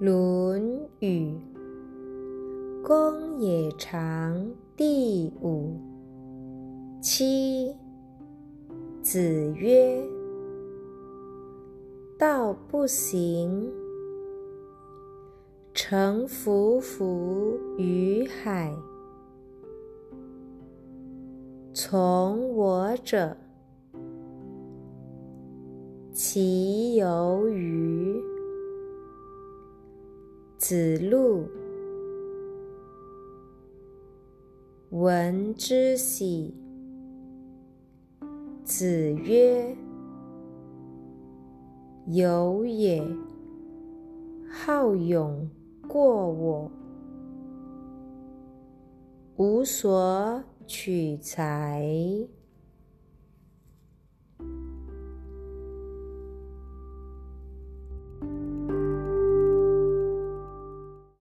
《论语·公冶长》第五七。子曰：“道不行，诚弗弗于海。从我者，其有于？”子路闻之喜。子曰：“有也，好勇过我，无所取材。”